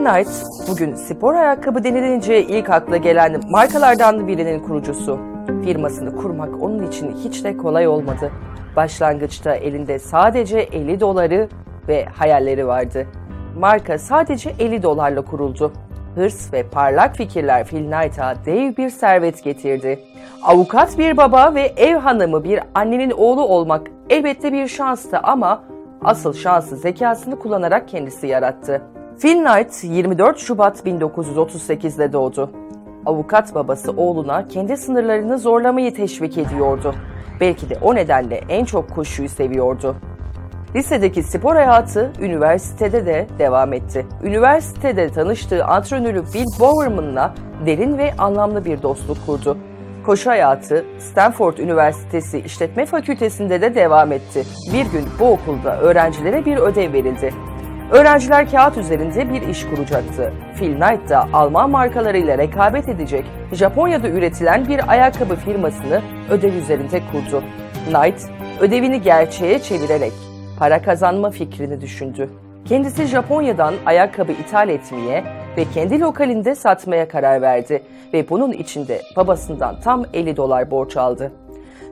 Knight, bugün spor ayakkabı denilince ilk akla gelen markalardan birinin kurucusu. Firmasını kurmak onun için hiç de kolay olmadı. Başlangıçta elinde sadece 50 doları ve hayalleri vardı. Marka sadece 50 dolarla kuruldu. Hırs ve parlak fikirler Phil Knight'a dev bir servet getirdi. Avukat bir baba ve ev hanımı bir annenin oğlu olmak elbette bir şanstı ama asıl şansı zekasını kullanarak kendisi yarattı. Phil Knight 24 Şubat 1938'de doğdu. Avukat babası oğluna kendi sınırlarını zorlamayı teşvik ediyordu. Belki de o nedenle en çok koşuyu seviyordu. Lisedeki spor hayatı üniversitede de devam etti. Üniversitede tanıştığı antrenörü Bill Bowerman'la derin ve anlamlı bir dostluk kurdu. Koşu hayatı Stanford Üniversitesi İşletme Fakültesinde de devam etti. Bir gün bu okulda öğrencilere bir ödev verildi. Öğrenciler kağıt üzerinde bir iş kuracaktı. Phil Knight da Alman markalarıyla rekabet edecek Japonya'da üretilen bir ayakkabı firmasını ödev üzerinde kurdu. Knight, ödevini gerçeğe çevirerek para kazanma fikrini düşündü. Kendisi Japonya'dan ayakkabı ithal etmeye ve kendi lokalinde satmaya karar verdi ve bunun için de babasından tam 50 dolar borç aldı.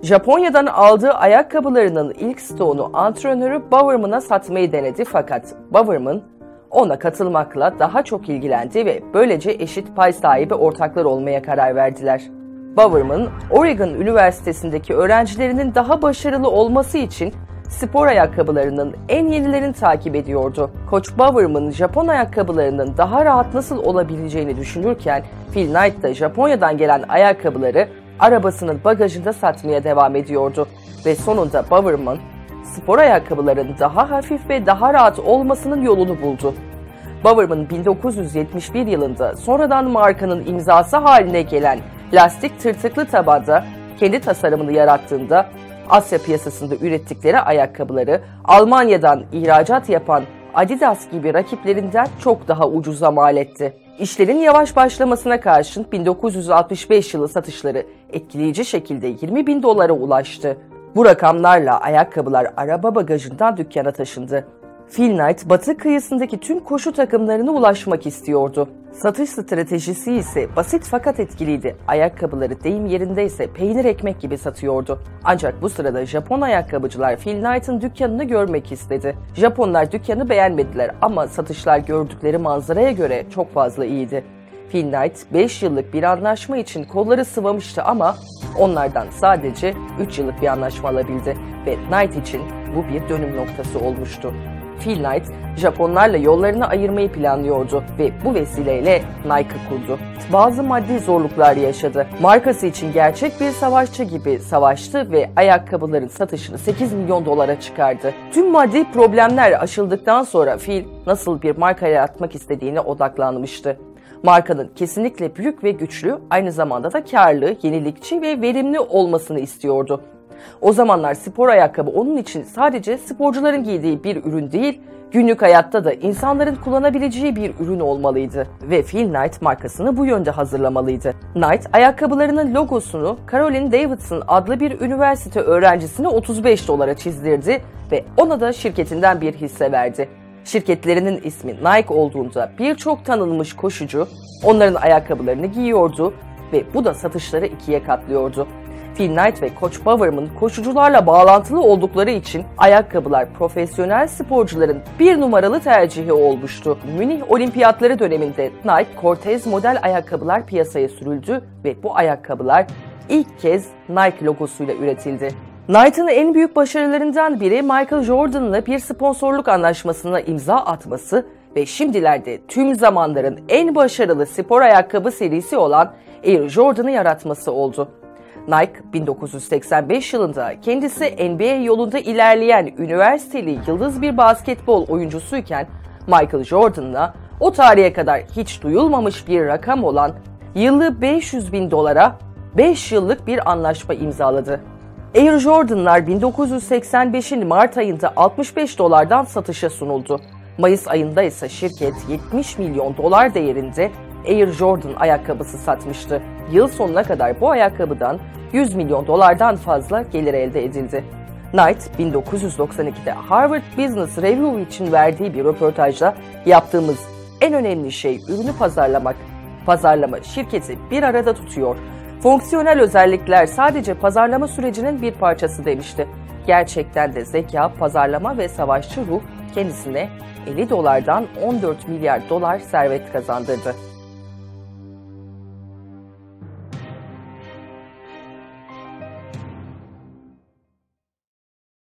Japonya'dan aldığı ayakkabılarının ilk stoğunu antrenörü Bowerman'a satmayı denedi fakat Bowerman ona katılmakla daha çok ilgilendi ve böylece eşit pay sahibi ortaklar olmaya karar verdiler. Bowerman, Oregon Üniversitesi'ndeki öğrencilerinin daha başarılı olması için spor ayakkabılarının en yenilerini takip ediyordu. Koç Bowerman Japon ayakkabılarının daha rahat nasıl olabileceğini düşünürken Phil Knight da Japonya'dan gelen ayakkabıları arabasının bagajında satmaya devam ediyordu. Ve sonunda Bowerman spor ayakkabıların daha hafif ve daha rahat olmasının yolunu buldu. Bowerman 1971 yılında sonradan markanın imzası haline gelen lastik tırtıklı tabanda kendi tasarımını yarattığında Asya piyasasında ürettikleri ayakkabıları Almanya'dan ihracat yapan Adidas gibi rakiplerinden çok daha ucuza mal etti. İşlerin yavaş başlamasına karşın 1965 yılı satışları etkileyici şekilde 20 bin dolara ulaştı. Bu rakamlarla ayakkabılar araba bagajından dükkana taşındı. Phil Knight batı kıyısındaki tüm koşu takımlarına ulaşmak istiyordu. Satış stratejisi ise basit fakat etkiliydi. Ayakkabıları deyim yerindeyse peynir ekmek gibi satıyordu. Ancak bu sırada Japon ayakkabıcılar Phil Knight'ın dükkanını görmek istedi. Japonlar dükkanı beğenmediler ama satışlar gördükleri manzaraya göre çok fazla iyiydi. Phil Knight 5 yıllık bir anlaşma için kolları sıvamıştı ama onlardan sadece 3 yıllık bir anlaşma alabildi ve Knight için bu bir dönüm noktası olmuştu. Phil Knight, Japonlarla yollarını ayırmayı planlıyordu ve bu vesileyle Nike kurdu. Bazı maddi zorluklar yaşadı. Markası için gerçek bir savaşçı gibi savaştı ve ayakkabıların satışını 8 milyon dolara çıkardı. Tüm maddi problemler aşıldıktan sonra Phil nasıl bir marka yaratmak istediğine odaklanmıştı. Markanın kesinlikle büyük ve güçlü, aynı zamanda da karlı, yenilikçi ve verimli olmasını istiyordu. O zamanlar spor ayakkabı onun için sadece sporcuların giydiği bir ürün değil, günlük hayatta da insanların kullanabileceği bir ürün olmalıydı ve Phil Knight markasını bu yönde hazırlamalıydı. Knight ayakkabılarının logosunu Caroline Davidson adlı bir üniversite öğrencisine 35 dolara çizdirdi ve ona da şirketinden bir hisse verdi. Şirketlerinin ismi Nike olduğunda birçok tanınmış koşucu onların ayakkabılarını giyiyordu ve bu da satışları ikiye katlıyordu. Phil Knight ve Coach Bowerman koşucularla bağlantılı oldukları için ayakkabılar profesyonel sporcuların bir numaralı tercihi olmuştu. Münih Olimpiyatları döneminde Nike Cortez model ayakkabılar piyasaya sürüldü ve bu ayakkabılar ilk kez Nike logosuyla üretildi. Knight'ın en büyük başarılarından biri Michael Jordan'la bir sponsorluk anlaşmasına imza atması ve şimdilerde tüm zamanların en başarılı spor ayakkabı serisi olan Air Jordan'ı yaratması oldu. Nike 1985 yılında kendisi NBA yolunda ilerleyen üniversiteli yıldız bir basketbol oyuncusuyken Michael Jordan'la o tarihe kadar hiç duyulmamış bir rakam olan yıllık 500 bin dolara 5 yıllık bir anlaşma imzaladı. Air Jordan'lar 1985'in Mart ayında 65 dolardan satışa sunuldu. Mayıs ayında ise şirket 70 milyon dolar değerinde Air Jordan ayakkabısı satmıştı. Yıl sonuna kadar bu ayakkabıdan 100 milyon dolardan fazla gelir elde edildi. Knight 1992'de Harvard Business Review için verdiği bir röportajda yaptığımız En önemli şey ürünü pazarlamak. Pazarlama şirketi bir arada tutuyor. Fonksiyonel özellikler sadece pazarlama sürecinin bir parçası demişti. Gerçekten de zeka, pazarlama ve savaşçı ruh kendisine 50 dolardan 14 milyar dolar servet kazandırdı.